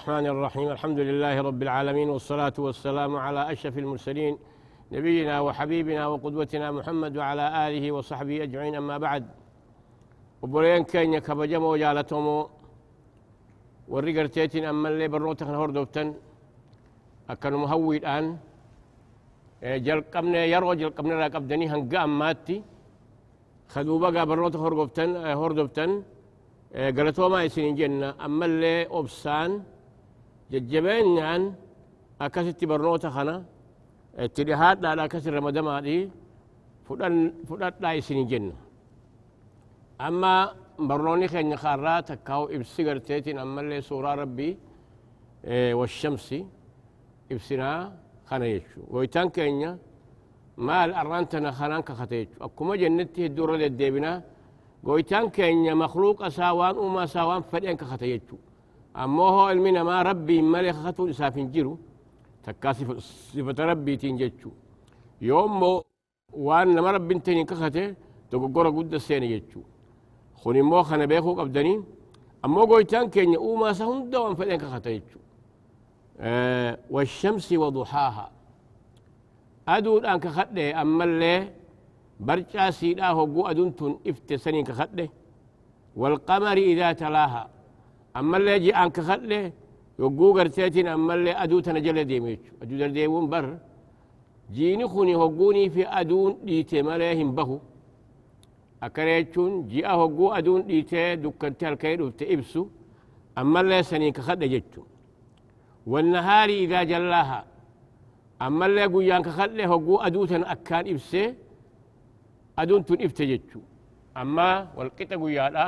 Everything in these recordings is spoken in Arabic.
الرحمن الرحيم. الحمد لله رب العالمين والصلاة والسلام على أشرف المرسلين نبينا وحبيبنا وقدوتنا محمد وعلى آله وصحبه أجمعين. أما بعد وبرين كين كبجم وجالتهم والرقرتين أما اللي بروتك نهور دوبتن أكن مهوي الآن إيه، جل قمنا يرو لا قبدني هنقا أماتي خذوا بقى بروتك هور دوبتن قالتوما يسين جنة. أما اللي أبسان ججبين أكست برنوتا خنا اتلهات لا كسر رمضان هذه فلان فلان لا يسين جنة أما بروني خين خارات كاو إبسيغر تيتين أما اللي سورة ربي والشمس إبسنا خنا يشو ويتان كينيا مال أرانتنا خنان كختيشو أكما جنتي الدورة الديبنا قويتان كينيا مخلوق ساوان وما ساوان فدين كختيجو أما هو علمنا ما ربي ملك خطو إسافين جيرو تكاسف صفة ربي تنججو يوم وان ما ربي تنين كخته تقول قد السين ججو خوني مو خنا بيخو قبدني أما قويتان كينيا وما ساوان دوان فدين كختيجو أه والشمس وضحاها. أدو الآن كخده أما اللي برجع سيدا هو أدون تون إفتسنين كخده. والقمر إذا تلاها. أما اللي يجي أن كخده يقو قرتيتين أما اللي أدو تنجل ديميش أدو در ديمون بر. جيني خوني هقوني في أدون ديتي ملاهم بهو. أكريتشون جاء هقو أدون ديتي دكنتي الكيد وتئبسو أما اللي سنين كخده جتشو والنهار إذا جلاها. أما اللي قويان كخده هقو أدو تن أكان إبسي. aduun ifte jechu amma walqixa guyyaadha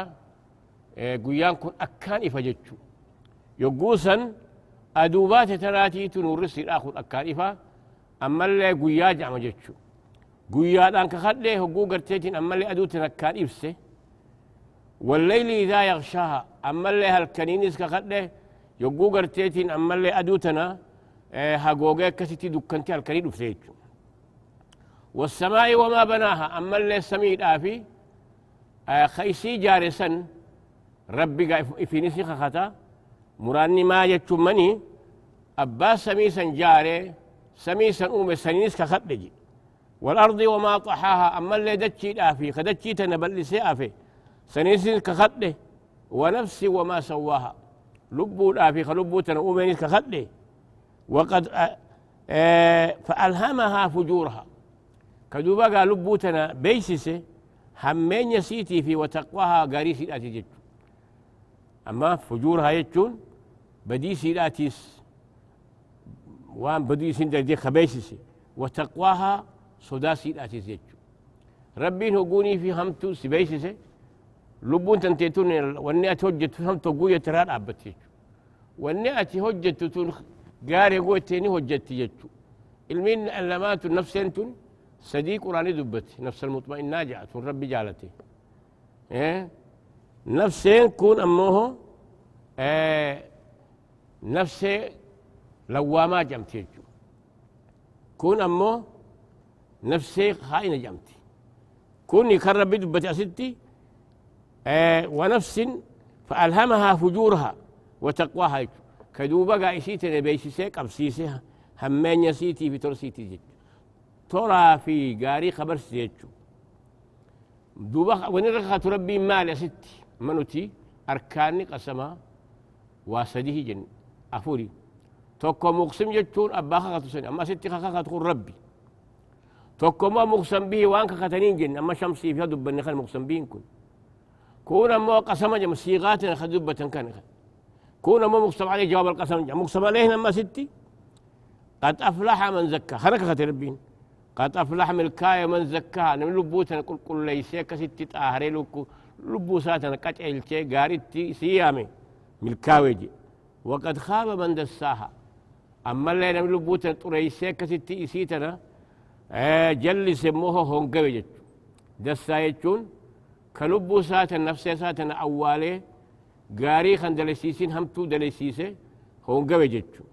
guyyaan kun akkaan ifa jechu yogguu san aduu baate tanaatiitu nurrisidha kun akkaan ifa ammallee guyyaa jedhama jechu guyyaadhaan kakadhee hogguu garteetiin ammallee aduu tan akkaan ibse والليل إذا يغشاها أما اللي هالكنينيس كخده يقو قرتيتين أما اللي أدوتنا هاقوغي كسيتي دكانتي هالكنين وفتيتو والسماء وما بناها أما اللي سميد آفي آه خيسي جارسا ربي في نسي خختا مراني ما جتشو مني أبا سميسا جاري سميسا أومي سنينس كخط لجي والأرض وما طحاها أما اللي دتشي آفي خدتشي تنبلي سي آفي سنينس كخط ونفس وما سواها لبو آفي خلبو تنأومي كخط وقد فألهمها فجورها كدوبا قال لبوتنا بيسسه همين يسيتي في وتقواها قاري سيداتي أما فجورها يجون بدي سيداتيس وان بدي سندر دي خبيسسه وتقواها صدا سيداتي جتو ربي هقوني في همتو سبيسسه لبون تنتيتون واني اتوجت همتو قوية تراد عبتي واني أتي هجت تون قاري قوة تيني هجت جتو إلمين علامات النفس انتون سدي قراني دبت. نفس المطمئن ناجعة ربي جالتي. إيه؟ نفسين كون أمه إيه نفس لواما جمتي كون أمه نفسي خائنة جمتي. كون يكرر ربي دبت أستي؟ إيه ونفس فألهمها فجورها وتقواها كدوبا قايسيتي بيسيسي قبسيسي همين يسيتي في ترسيتي جيت ترى في قاري خبر سيتشو دوبا ونرخة ربي مال يا ستي. منوتي أركاني قسما واسديه جن. أفوري. توكو مقسم جتون أباخا خطسني أما ستي خاخا تقول ربي. توكو ما مقسم به وانك خطنين جن. أما شمسي في دب النخل مقسم بين كن. كون أما قسم جم صيغاتنا خدبة كان كون أما مقسم عليه جواب القسم جم. مقسم عليه أما ستي. قد أفلح من زكى خلق خطي ربين. قد أفلح من الكاية من زكاها. نمن لبوتنا كل كل ليس. كست تآهري لكو لبو ساتنا الشي غارتي سيامي. من الكاويجي وقد خاب من دساها. أما اللي نمن لبوتنا طريسي كست إسيتنا آه جل سموه هونقوي دسا يجون. كلبو ساتنا نفسي ساتنا أولي غاري خان دلسيسين همتو دلسيسي. هونقوي جتشو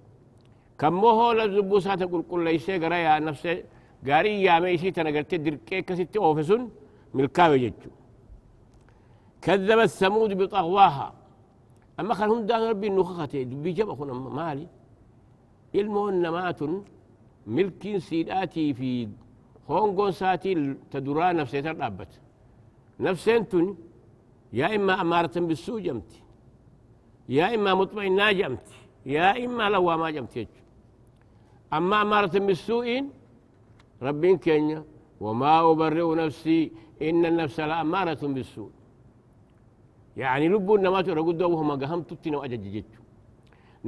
كمو هو لبو ساتنا كل كل ليس غرايا نفسي isii tana gartee dirqee akkasitti oofe sun milkaawe jechu كذبت ثمود بطغواها. أما خلهم دان ربي نخختي دبي جبخون مالي. يلمون مات ملك سيداتي في هونغون ساتي تدرى نفسي ترابت نفسين تن يا إما أمارة بالسوء جمتي يا إما مطمئنة جمتي يا إما لو ما جمتي أما أمارة بالسوء ربي كينيا وما أبرئ نفسي إن النفس لأمارة بالسوء. يعني لبو النمات رقود وهم قهم تتنا وأجج جتشو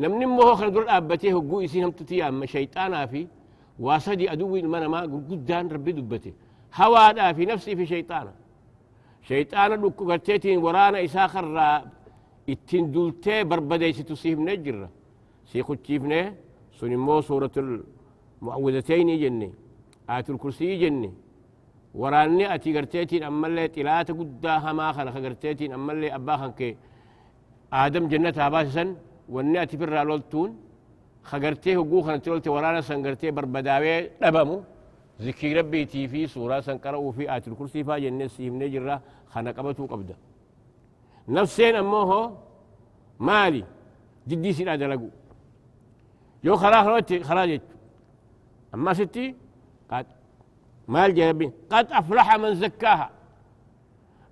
نمني مو خن دور أبته هو يسين هم تتيا أما شيطانا في واسدي أدوي المنا ما قدان ربي دبته هوا في نفسي في شيطانا. شيطانا لو كرتيتين ورانا إساخر dultee barbadeeysitu siif ne jirra sii kuchiifne sun immoo suuratul mu'awwidatayni jenne aayatul kursii jenne waraanni ati garteetiin ammallee xilaata guddaa hamaa kana ka garteetiin ammallee abbaa kan kee aadam jannataa baasisan wanni ati firraa loltuun ka gartee hogguu kanatti lolte waraana san gartee barbadaawee dhabamu zikii rabbiitii fi suuraa san qara'uu fi aayatul kursii faa jennee siifnee jirra kana qabatuu qabda نفسين أمه مالي جدي سيلا دلقو يو خرا خروتي خراجت أما ستي قد مال جنبين قد أفلح من زكاها.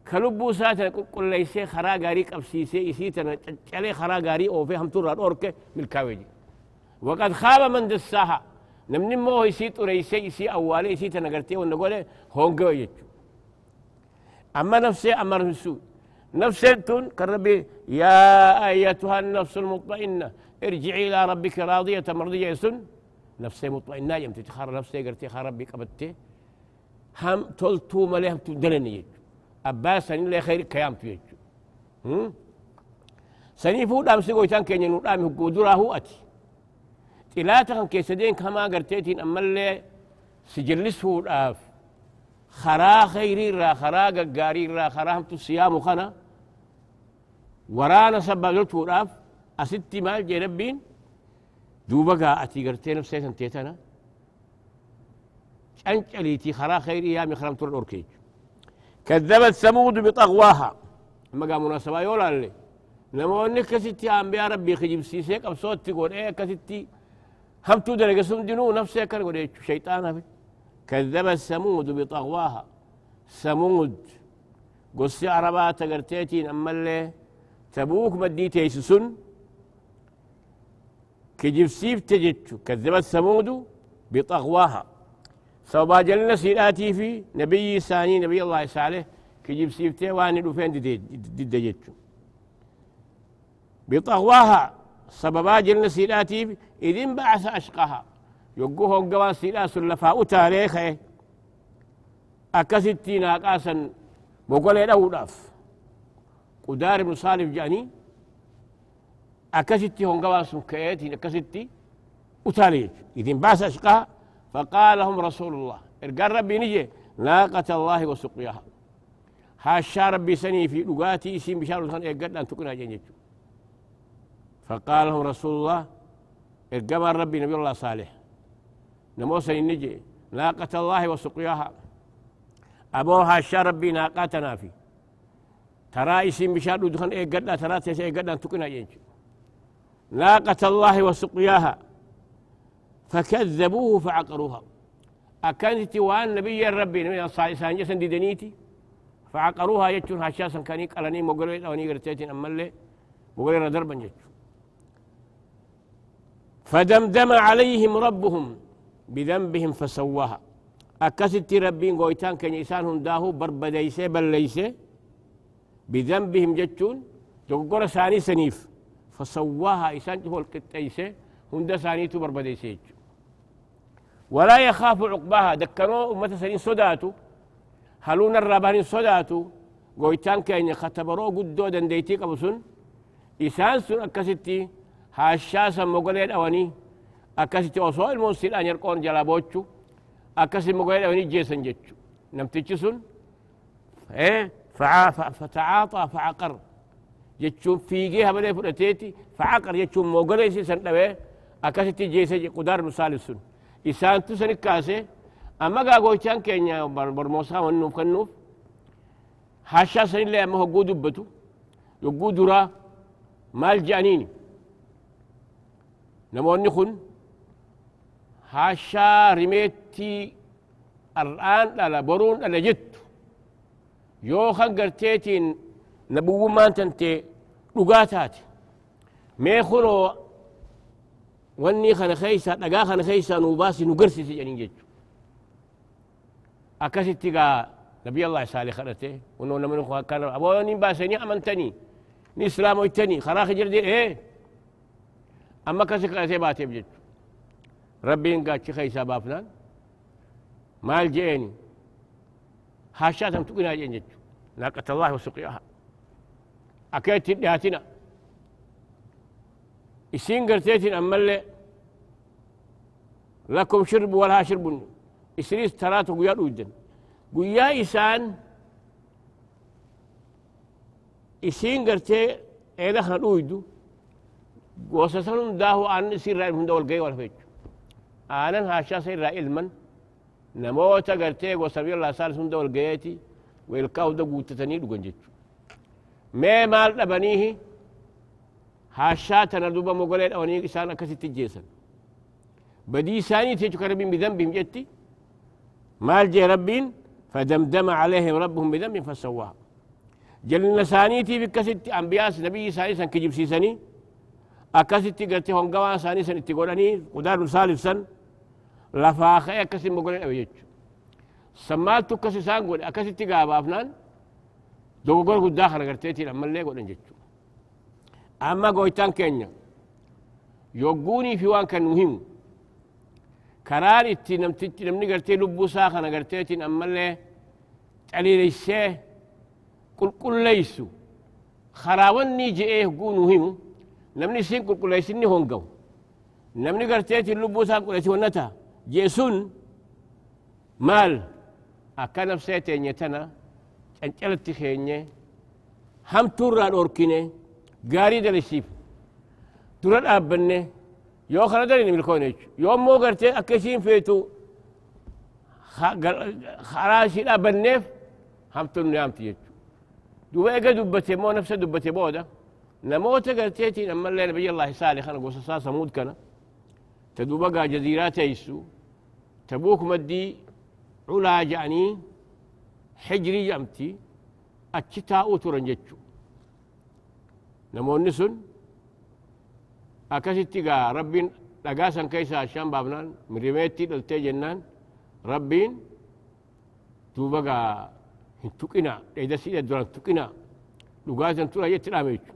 كلبو ساتا قل ليسي خرا غاري قبسيسي إسيتنا تشالي خرا غاري أو فيهم ترى الأورك ملكاويجي وقد خاب من دساها. نمني مو يسيت وريسي يسي أولي يسيتنا قرتي ونقول هونغو يجو. أما نفسي أمر السوء نفسيتون كربي يا أيتها النفس المطمئنة ارجعي إلى ربك راضية مرضية سن نفسي مطمئنة يم تتخار نفسي قرتي خار ربي قبتي هم تلتو مليهم تدلني يجو أباس سنين لي خير كيام تيجو سنين فود أم سيقوي تان كين ينور أم هو أتي. تلاتا كان كيسدين كما قرتيتين أما اللي فود آف. خرا خيري را خرا قاري را خرا هم تصيام خنا ورانا سبا قلت وراف أستي مال جي ربين دوبا قا أتي قرتين نفسي سنتيتنا أنت أليتي خرا خيري يا مخرم تور الأوركيج كذبت ثمود بطغواها. ما قام مناسبة يولا اللي لما أنك كستي أنبياء ربي خجيب سيسيك أب صوت تقول إيه كستي هم تودر قسم دنو نفسي كان قول إيه شيطان في كذبت ثمود بطغواها. ثمود. قصي عربات قرتيتين أما اللي تبوك بدي تيسسن كجيب سيف تجتشو. كذبت ثمود بطغواها. سوبا جلنا سيراتي في نبي ثاني نبي الله صالح كجيب سيف واني فين دي جتشو بطغواها سببا جلنا سيراتي في إذن بعث أشقاها يقوه قوان سيلا سلفا أتاريخ أكستي ناقاسا بقول له داف قدار بن صالح جاني. أكستي هون قوان سكيتي أكستي أتاريخ إذن باس أشقاها فقال لهم رسول الله إرقال ربي نجي ناقة الله وسقياها. هاشا ربي سني في لغاتي اسم بشار الخان إيقاد أن تكون جنجت فقال لهم رسول الله إرقال ربي نبي الله صالح. نموسى النجي ناقة الله وسقياها. أبوها الشربي ناقاتنا في. ترى اسم بشار إيه قد ترى قد تكنا ينج ناقة الله وسقياها. فكذبوه فعقروها. أكنت وأن نبي ربي نبي صالحان جسن دي دنيتي فعقروها يجون هشاسا كاني قلني مقريت أو نيقرتيتين أما اللي مقرير دربا يجون فدمدم عليهم ربهم بذنبهم فسواها. أكست ربين قويتان كان إنسان هنداه بربديسي بل ليس بذنبهم جتون تقول ساني سنيف فسواها إنسان هو القتيسي هند سانيتو بربديسي ولا يخاف عقباها. ذكروه أمة سنين صداتو هلون الربانين صداتو. قويتان كاين ختبرو قدو دنديتي قبصن إسان سن أكاستي هاشاسا مغلين أواني. أكاستي وصو المنسل أن يرقون جلا بوچو أكاسي مغلين أواني جيسن جيچو نمتيچ سن؟ إيه؟ فتعاطى فعقر. جيچو فيجي هبلي فرتيتي فعقر. جيچو مغلين سن لبي أكاستي جيسن قدار مسالسون isaantu sani kaase amma gaagochaan keenya barmoosaa wannuuf kennuuf hashaa sanillee amma hogguu dubbatu yogguu duraa مال جانيني نموني خن هاشا رميتي الآن لا برون لا جت يو خنقرتيتين نبو ما تنتي لغاتات ميخلو واني خنا خيسا دغا خنا خيسا نوباسي نغرسي سجنين جيتو أكاسيتي نبي الله صالح خلته ونو نمن كان أبو نين باسني أمنتني ني إسلام ويتني خراخ جردي إيه أما كسك أتباتي بجد ربي إن قاتش خيسا بافنان مال جيني هاشاتهم تقنا جين ناقة الله وسقياها أكيد تدهاتنا isiin garteetin ammallee lakum shirbu walhaa shirbun isinis taraata guyyaa dhuydan guyyaa isaan isiin gartee eeda kana dhuydu gosa san hundaahu aanan isii irraa hunda wal ga'ee wal feechu aanan haashaa isa irraa ilman namoota gartee gosa nabi allah saalis hunda wal ga'eeti weelkaa hunda guuttatanii dhugan jechu mee maal dhabaniihi هاشاتنا دوبا مغولين أو نيك إسان أكسيت جيسن بدي ساني تيجو كربين بذنبهم جتي. مال جي ربين فدمدم عليهم ربهم بذنب فسواها جلنا سانيتي بكسيت أنبياء نبي ساني سن كجيب سيسني أكسيت قلتي هونغوا ساني سن اتقولني قدار سالف سن. لفاخي أكسي مغولين أو يجو سمالتو كسي سانقول أكسيت قابا أفنان. دوغور قد داخل قرتيتي لما اللي قولن جتو amma goytan keenya yogguunii fi waan kan nu himu karaan itti namtichi namni gartee lubbuu isaa kana garteetiin ammallee caliileysee qulqulleeysu karaa wanni je'ee hogguu nu himu namni isin qulqulleeysinni hongawu namni garteetiin lubbuu isaa qulqulleeysi wannata jee sun maal akka nafsee teenye tana cancalatti keenye hamtuurraa dhorkine قاري دل الشيف ترى الأبنة يو خلا دل نمي الكونيش يو مو قرتي أكشين فيتو خراشي الأبنة هم تنو يام تيجو دو بقى دبتي مو نفسه دبتي بودا نموت قرتيتي نما اللي نبي الله سالي خانا قوصة ساسا مود كنا تدو بقى جزيرات ايسو تبوك مدي علاج يعني حجري يمتي اتشتاء وترنجتشو namoonni sun akkasitti gaa rabbiin dhagaa san keessa ashaan baafnaan mirimeetti dhaltee jennaan rabbiin duuba gaa hin tuqina dheedasiidha duran tuqina dhugaa san tura jetti dhaame jechu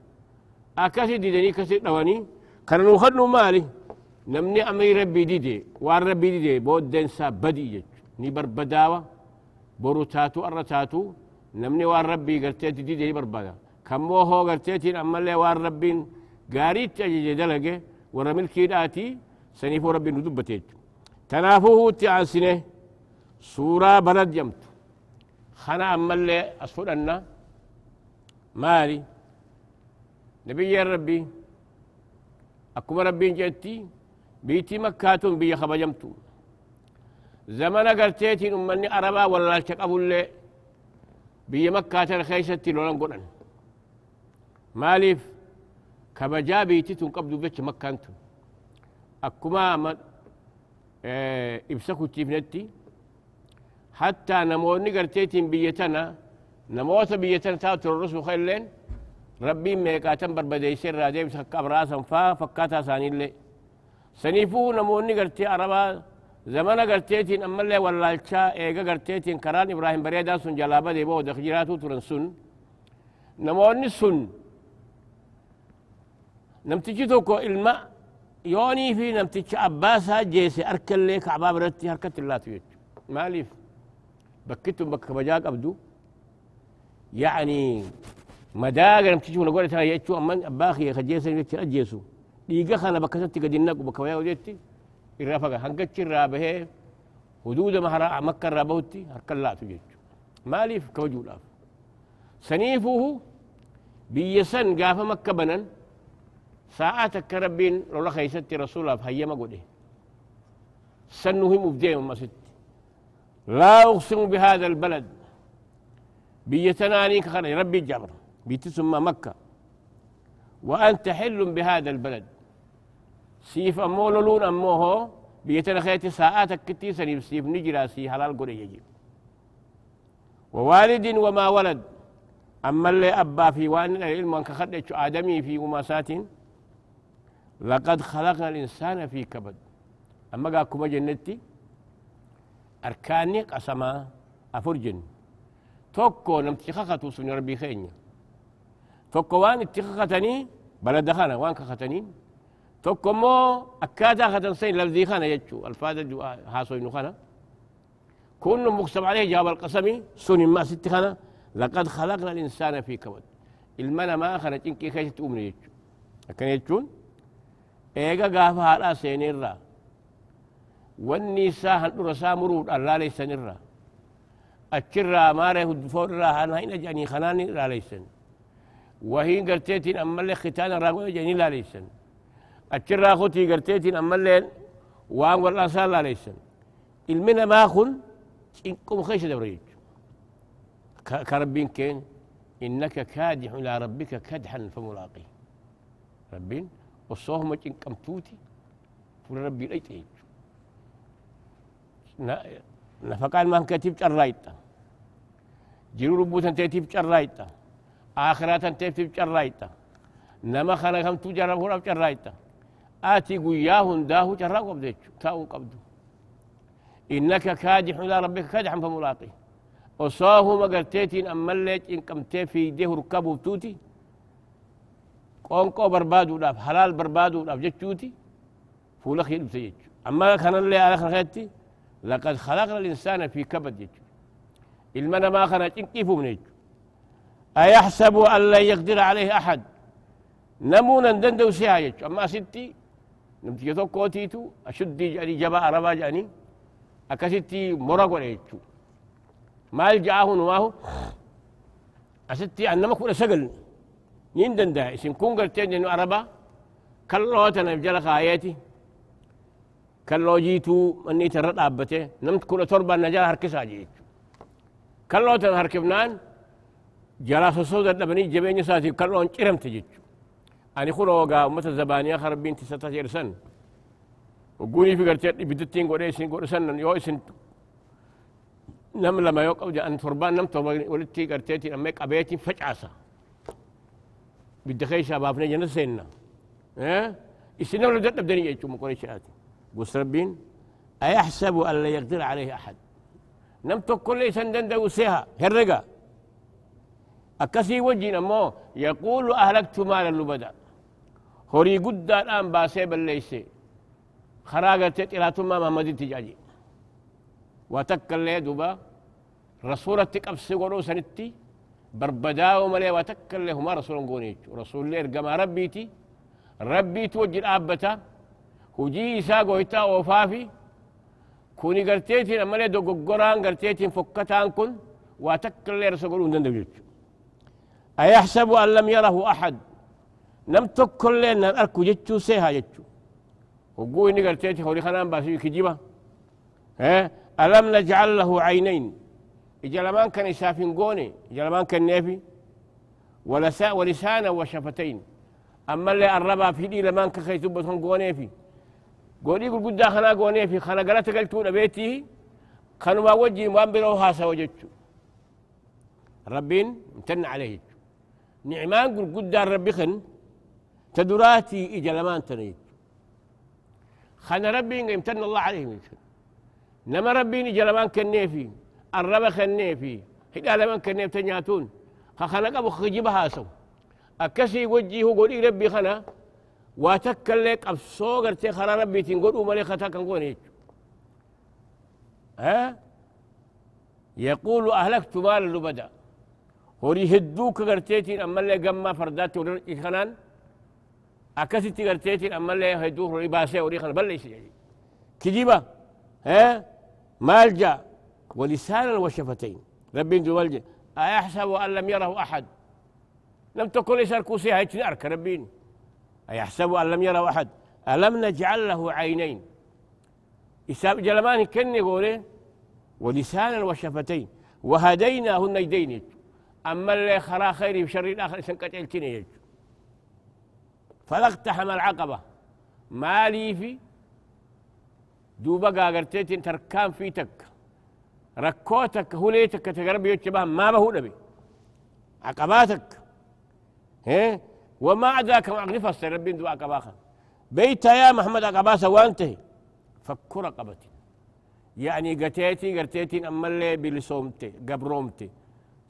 akkasi didanii akkasi dhawanii kana nuu kadhuu maali namni amrii rabbii dide waan rabbii dide booddeensaa badii jechu ni barbadaawa boru taatu arra taatu namni waan rabbii garteetti dide ni barbaada كمو هو قرتيتين أما اللي وار ربين قاريت أجي دلقه ورا ملكي داتي سنيفو ربي ندبتيت تنافوه تعسنه سورة بلد يمت. خنا أما اللي أصفر أن مالي. نبي ربي أكما ربي جتي بيتي مكاتون بي خبجمتو زمن قرتيتين أمني أربا ولا شقبوا اللي بي مكاتن خيشتي لولن قرن مالف كما جاء بيتيتون قبضوا بيتش مكانتو أكما من آه إبسكو تيفنتي. حتى نموني قرتيتين بيتنا. نموت بيتنا تاوت الرسو خلين ربي ميكا تنبر بدي سر راديب سكا براسا فا فكاتا ساني اللي سنيفو نموني قرتي عربا. زمانا قرتيتين أما اللي واللالشا إيقا قرتيتين كران إبراهيم بريدا سن جلابا دي دخجيراتو ترنسون نموني سن. نموني سن namtichi tokko ilma yoonii fi namticha abbaasaa jeese harkallee kacbaa biratti harkatti laatu jechu maaliif bakkitun bakka kabajaa qabdu يعني مداغ نمتشي ولا قولت هاي يتشو أمان أباخي خجيسا يتشي أجيسو ديغا خانا بكسنتي قد النق بكويا وديتي الرافقة هنقتش الرابه حدود مهرا مكة الرابوتي هركا لا تجيتشو مالي في كوجو لاف سنيفه بيسن قافا مكة بنن. ساعتك ربين لولا خيستي هيا ما قوله سنهم مبدئ ما ست. لا أقسم بهذا البلد. بيتناني كخنا ربي جبر. بيتسمى مكة. وأنت حل بهذا البلد. سيف أمو لون أمو هو بيتنا خيتي ساعاتك كتي سنيف سيف نجرا سي حلال قري يجيب. ووالد وما ولد. أما اللي أبا في وأن العلم أنك خدت آدمي في وماسات لقد خلقنا الإنسان في كبد. أما قاكم جنتي أركاني قسما أفرجن. توكو نمتخخة سن ربي خيني. توكو وان اتخختني بلد خانا وان كختني توكو مو أكادا ختن سين لفذي خانا يجو. الفادة جو هاسو خانا. كل مقسم عليه جواب القسم سن ما ست خانا. لقد خلقنا الإنسان في كبد. المنا ما خنا تنكي خيش تؤمن يجو. أكن يجون؟ إيغا غافا هذا سينيرا والنساء هندرسا مرود الله ليس نرا أكرا ماره الدفور را أنا هنا جاني خناني لا ليسن وهي قرتيتين أما اللي ختان راقو جاني لا ليسن أكرا خوتي قرتيتين أما اللي وان والله سال لا ليسن المنا ما خن إنكم خيش دوريج كربين كين إنك كادح إلى ربك كدحا فملاقيه ربين وصوهم إن توتي فربي ليتيج نفقان ما كتب جرايتا جيرو ربوتا تيتيب جرايتا آخرات تيتيب جرايتا نما خنا كم تجرب هو جرايتا آتي قياه داه جرا قبدك تاو قبدو إنك كادح إلى ربك كادحا فملاقي. وصاه ما قرتيتين أما اللي إن قمتي في قونقو بربادو لاف حلال بربادو لاف جتشوتي فولا خير بسيج أما كان اللي على خيرتي لقد خلقنا الإنسان في كبد جتشو المنا ما خنا كيف منيج أيحسب أن لا يقدر عليه أحد نمونا دندو سيايج أما ستي نمتي يتوكو تيتو أشدي جاني جبا أربا جاني أكستي مرق وليتو ما الجعاه نواه أستي أنما كنا سقل نين دندا إسم كون قرتين جنو أربا كالله تنبجل خاياتي كالله جيتو مني ترد أبته نمت كنا تربا نجال هركسا جيتو كلو هركبنان جراس الصوت دبني جبين ساتي كلو انشرم تجيج أنا خلو وقا أمة الزبانية خربين تستطيع سن. وقولي في قرتي بدتين قولي سن قولي سن يو سن نم لما يوقف جاء أن فربان نم توبا ولتي قرتي أمك أبيتي فجعسا بدخي شبابنا جنة سنة ها؟ السنة ولا جد بدني يجوا مكوني شاتي بوس ربين أيحسب أن لا يقدر عليه أحد. نمتو كل سندن دوسيها هرقا. أكسي وجين أمو يقول أهلكت مالا لبدا. هوري قد الآن باسي بالليسي خراغة تتلاتما محمد تجاجي. وتكل لي دوبا. رسولة تقبس قولو سنتي. بربداو ملي وتكل له ما رسول قونيج رسول لي ارقما ربيتي ربي توجي الآبتا هجي إساقو هتا وفافي كوني قرتيتين أما لي دوغوران قرتيتين فكتان كن واتكل لي رسول قولون أيحسب أن لم يره أحد؟ نم تكل لنا أركو جتشو سيها جتشو وقوي إني قرتيتي خولي خنان باسي كجيبا. ألم نجعل له عينين؟ إجلمان كان يسافين قوني إجلمان كان نيفي ولساء ولسانا وشفتين. أما اللي الربا في دي لمان كخيتوبة قوني في. قولي قل قد خنا قوني في. خنا قلت قلتون بيتي؟ خنوا وجي وان بلو هاسا وجدتو ربين امتن عليه. نعمان قل قد ربي خن. تدراتي إجلمان تنيت. خنا ربي امتن الله عليه نما ربي إجلمان كنيفي الربا كنيفي هدا لمن كنيف تنياتون خنا أبو خجيبها سو أكسي وجيه قولي ربي خنا. واتكلك أبسو قرتي خرا ربي تنقول أمالي ختا كنقول ها؟ يقول أهلكت مال لبدا. هوري هدوك قرتيتين أما اللي قما فردات ورقي خنان. أكستي قرتيتين أما اللي هدوك هوري باسي وري خنان. بل ليس كجيبة ها؟ مالجا. ولسانا وشفتين انجو والجا أيحسب أن لم يره أحد؟ لم تكن يسار كوسي هاي أرك ربين أيحسب أن لم يره أحد؟ ألم نجعل له عينين؟ إساب جلمان كن يقول ولسانا وشفتين وهديناه النجدين أما اللي خرا خيري بشر الآخر سنكت الكني فلاقتحم العقبة. مالي في. دوبا قاقرتيتين تركان في تك. ركوتك هوليتك تقرب يتشبه ما بهو نبي. عقباتك. هي وما أدراك ما أغني فسر ربين دو عقباخا بيت يا محمد عقباسا وانتهي. فك رقبتي. يعني قتيتي قرتيتي أما اللي بلسومتي قبرومتي.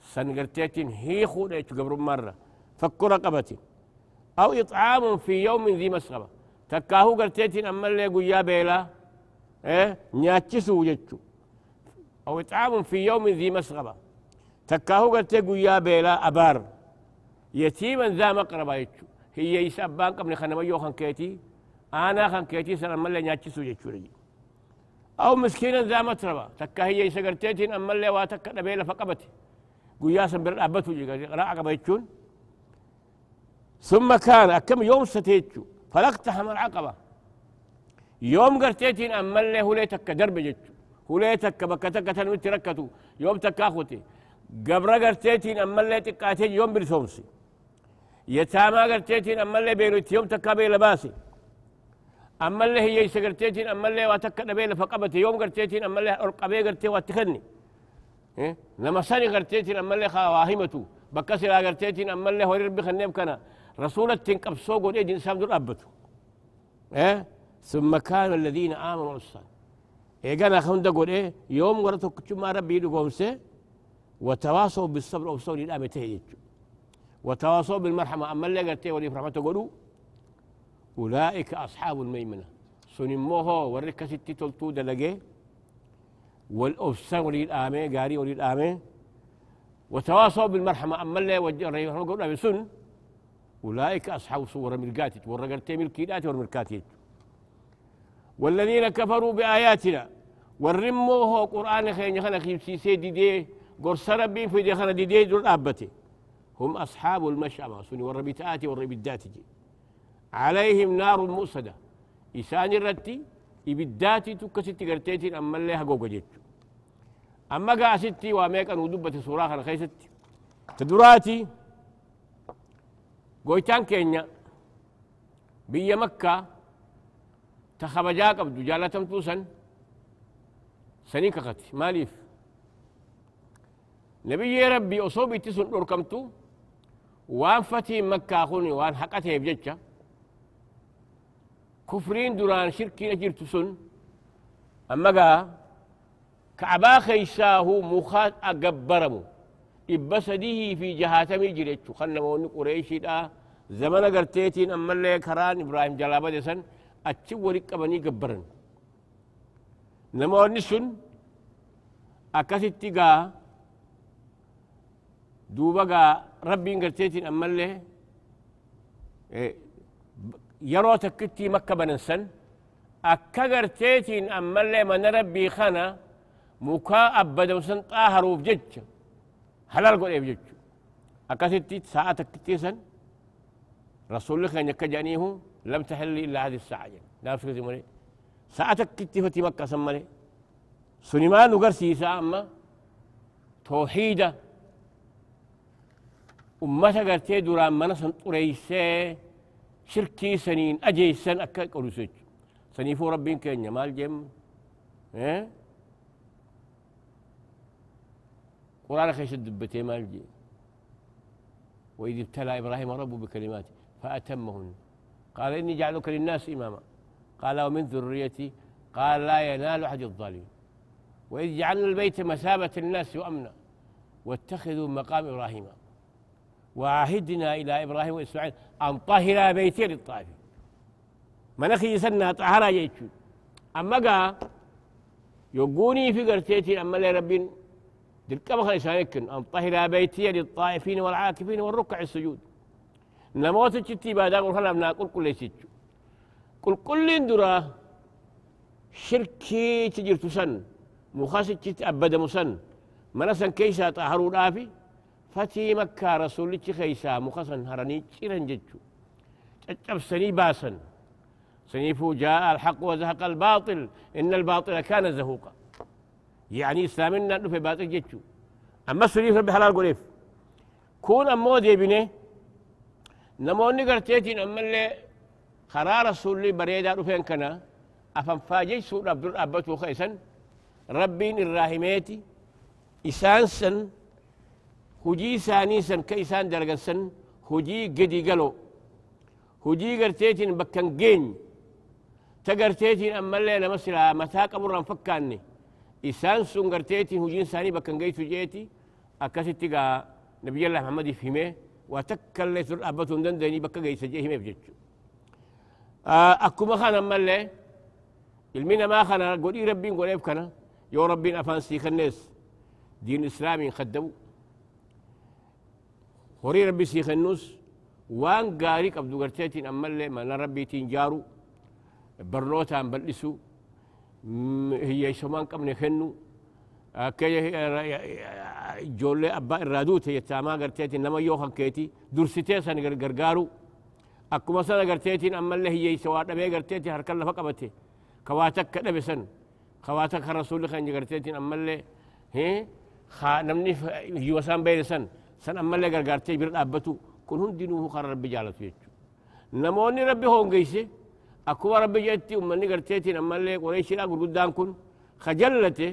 سن قرتيتي هي خودة قبر مرة. فك رقبتي. أو إطعام في يوم ذي مسغبة. تكاهو قرتيتي أما اللي قويا بيلا. إيه نياتشسو جتشو أو إطعام في يوم ذي مسغبة. تكاهو قرتي قويا بيلا أبار. يتيما ذا مقربة يتشو. هي يسابان قبل خنميو خان كيتي. أنا خان كيتي سنة أما اللي نياتشسو جتشو رجي أو مسكينا ذا متربة تكا هي يسقرتيتين أما اللي واتك نبيلا فقبتي. قويا سنبر أبتو جي راعق بيتشون ثم كان أكم يوم ستيتشو. فلاقتحم العقبة يوم قرتيتين أما اللي هو ليتك درب جتشو. هو ليتك بكتك تنوتي ركتو. يوم تكاخوتي. قبر قرتيتين أما اللي تكاتين يوم برسومسي يتاما قرتيتين أما اللي بيروت يوم تكا بيلا باسي أما اللي هي يسقرتيتين أما اللي واتك نبيلا فقبتي. يوم قرتيتين أما اللي أرقبي قرتي واتخني. إيه؟ لما ساني قرتيتين أما اللي خواهمتو بكسر قرتيتين أما اللي هو ربي خنيب كنا. رسولة تنقب سوق ودي إنسان دول أبتو. إيه؟ ثم كان الذين آمنوا الصالح إيه قال أخون دقول إيه يوم ورتك ما ربي يدقوم سي وتواصوا بالصبر وصول الآمة تهيج وتواصوا بالمرحمة أما اللي قلت ولي فرحمة قولوا أولئك أصحاب الميمنة سنموه ورك ستي تلتو دلقي والأفسان ولي الآمة قاري ولي الآمة وتواصوا بالمرحمة أما اللي وجه سن أولئك أصحاب صور ملقاتي ورقرتي ملكيدات ورملكاتي والذين كفروا بآياتنا والرموه قرآن خير خنا خيبسي سيدي دي قرص ربي في دي خنا دي دي دول أبتي. هم أصحاب المشأمة سني والربيتات والربيدات جي. عليهم نار مؤصدة إسان الرتي إبداتي تكستي قرتيتي أما اللي هقوق جيتشو. أما قاستي واميكا ودبة سوراخ خيستي تدراتي قويتان كينيا. بيا مكة تخبجا قبدو جالتم توسن سني كخت ماليف نبي ربي أصوبي تسن أركمتو وان فتي مكة خوني وان حقته بججة كفرين دوران شركي نجرت سن أما قا كعبا خيساه مخات أقبرمو. إبسديه في جهاتمي جريتشو خلنا موني قريشي زمن قرتيتين أما اللي كران إبراهيم جلابة سن achi wali qabanii gabbaran namoonni sun akkasitti gaa duuba gaa rabbiin garteetiin ammallee yeroo takkitti makka banan san akka garteetiin ammallee mana rabbii kana mukaa abbadamu san xaaharuuf jecha halal godheef jechu akkasitti sa'a takkittii san rasulli keenya akka jedhaniihu لم تحل إلا هذه الساعة يعني لا فكرة مري ساعتك كتفتي مكة سمري. سليمان نقرسي ساعة أما. توحيدة أمتا قرتي دوران منسن قريسي شركي سنين أجي سن أكا قرسيج سنيفو ربين كينيا مال جيم إيه قرآن خيش الدبتي مال جي. وإذ ابتلى إبراهيم ربه بكلمات فأتمهن. قال إني جعلك للناس إماما. قال ومن ذريتي؟ قال لا ينال أحد الظالمين. وإذ جعلنا البيت مثابة للناس وأمنا واتخذوا مقام إبراهيم. وعهدنا إلى إبراهيم وإسماعيل أن طهر بيتي للطائفين. منخي سنة طهر يجو أما قا يقوني في قرتيتي أما لي ربين. دلك مخلي سانكن أن طهر بيتي للطائفين والعاكفين والركع السجود. namoota achitti ibaadaa qulqullaaf naa qulqulleessi jechu قل كل درا شركي تجرت سن مخاصك أبدا مسن مناسا كيسا تحرو دافي فتي مكة رسولي تخيسا مخاصا هراني تيران جتشو تجب سني باسا سنيفو جاء الحق وزهق الباطل إن الباطل كان زهوقا يعني إسلامنا في باطل جتشو أما سنيف ربي حلال قريف كون أمو ديبني نمو نقر تيتين أما اللي خرا رسول لي بريدا رفين كنا أفن فاجي سوء عبد الأبت خيسا ربين الراهميتي إسان سن هجي ساني سن كإسان درجن سن هجي قدي قلو. هجي قرتيتين بكن جين. تقرتيتين أما اللي نمسلا متى قبرا فكاني. إسان سن قرتيتين هجين ساني بكن جيتو جيتي أكاسيتي نبي الله محمد فهمه وتكلت الأبة دندني بكا جيس جيه مبجج آه، أكما خانا مالي المنا ما خانا قولي ربي قول كنا. يو ربي أفان سيخ الناس دين إسلامي خدموا هوري ربي سيخ النوس وان قاريك أبدو قرتيتين أمالي ما ربي تنجارو برنوتا بلسو. هي يسمان قبل خنو ijoollee abbaa irraa duute jettaamaa garteetiin nama yoo hankeeti dursitee san gargaaru akkuma sana garteetiin ammallee hiyyeeysa waa dhabee garteeti harkan lafa qabate kawaa takka dhabe san kawaa takka rasuulli kan garteetiin ammallee namni hiyyuma isaan beene san san ammallee gargaartee bira dhaabbatu kun hundinuu kan rabbi jaalatu jechuudha namoonni rabbi hoongeyse akkuma rabbi jetti ummanni garteetiin ammallee qoreeshiidhaa gurguddaan kun kajallate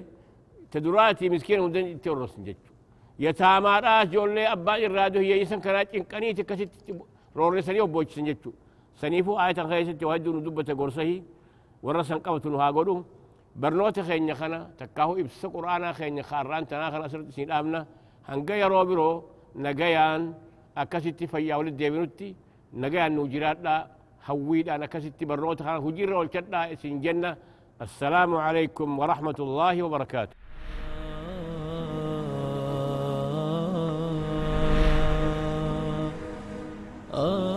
تدراتي مسكين ودن تورس جتشو يتاما راس جولي أبا إرادو هي روري سنيو بوچ سنجتشو. سنيفو آية خيسة توهدو ندبة قرصهي ورسن قوتن هاقودو برنوت خيني خنا تكاهو إبس قرآن خيني خاران تنا خنا سرت سين آمنا. هنگا يرو برو نگيان أكسيت فيا ولد ديبنوتي. نگيان نوجرات لا هويد أنا كسيت برنوت خنا هجير والكتنا سين جنة. السلام عليكم ورحمة الله وبركاته. Oh.